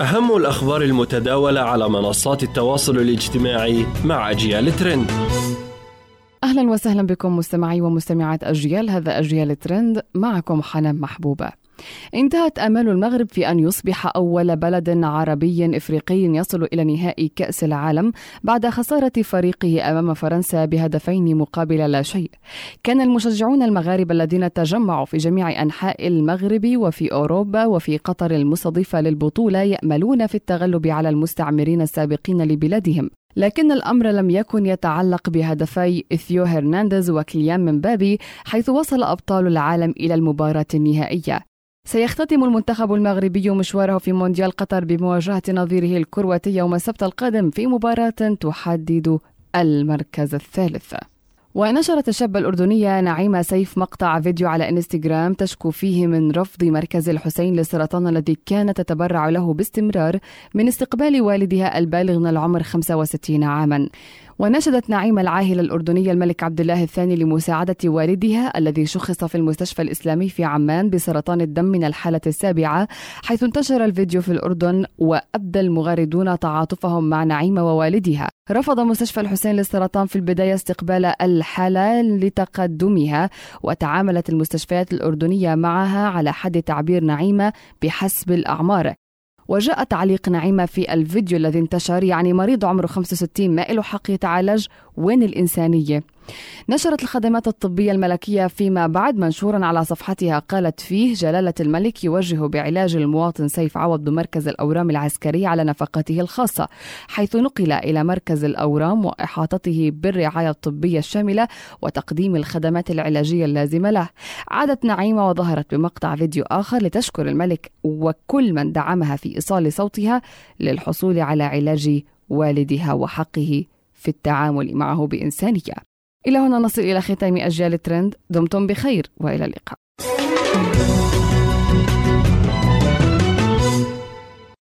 أهم الأخبار المتداولة على منصات التواصل الاجتماعي مع أجيال ترند. أهلا وسهلا بكم مستمعي ومستمعات أجيال هذا أجيال ترند معكم حنان محبوبة. انتهت آمال المغرب في أن يصبح أول بلد عربي إفريقي يصل إلى نهائي كأس العالم بعد خسارة فريقه أمام فرنسا بهدفين مقابل لا شيء. كان المشجعون المغاربة الذين تجمعوا في جميع أنحاء المغرب وفي أوروبا وفي قطر المستضيفة للبطولة يأملون في التغلب على المستعمرين السابقين لبلادهم. لكن الأمر لم يكن يتعلق بهدفي إثيو هرنانديز وكليان مبابي حيث وصل أبطال العالم إلى المباراة النهائية سيختتم المنتخب المغربي مشواره في مونديال قطر بمواجهة نظيره الكرواتي يوم السبت القادم في مباراة تحدد المركز الثالث. ونشرت الشابة الأردنية نعيمة سيف مقطع فيديو على إنستغرام تشكو فيه من رفض مركز الحسين للسرطان الذي كانت تتبرع له باستمرار من استقبال والدها البالغ من العمر 65 عاما. ونشدت نعيمة العاهلة الأردنية الملك عبد الله الثاني لمساعدة والدها الذي شخص في المستشفى الإسلامي في عمان بسرطان الدم من الحالة السابعة حيث انتشر الفيديو في الأردن وأبدى المغردون تعاطفهم مع نعيمة ووالدها. رفض مستشفى الحسين للسرطان في البداية استقبال الحالة لتقدمها وتعاملت المستشفيات الأردنية معها على حد تعبير نعيمة بحسب الأعمار. وجاء تعليق نعيمة في الفيديو الذي انتشر يعني مريض عمره 65 ما له حق يتعالج وين الإنسانية. نشرت الخدمات الطبية الملكية فيما بعد منشورا على صفحتها قالت فيه جلالة الملك يوجه بعلاج المواطن سيف عوض بمركز الأورام العسكري على نفقته الخاصة حيث نقل إلى مركز الأورام وإحاطته بالرعاية الطبية الشاملة وتقديم الخدمات العلاجية اللازمة له. عادت نعيمة وظهرت بمقطع فيديو آخر لتشكر الملك وكل من دعمها في إيصال صوتها للحصول على علاج والدها وحقه في التعامل معه بإنسانية. إلى هنا نصل إلى ختام أجيال الترند. دمتم بخير وإلى اللقاء.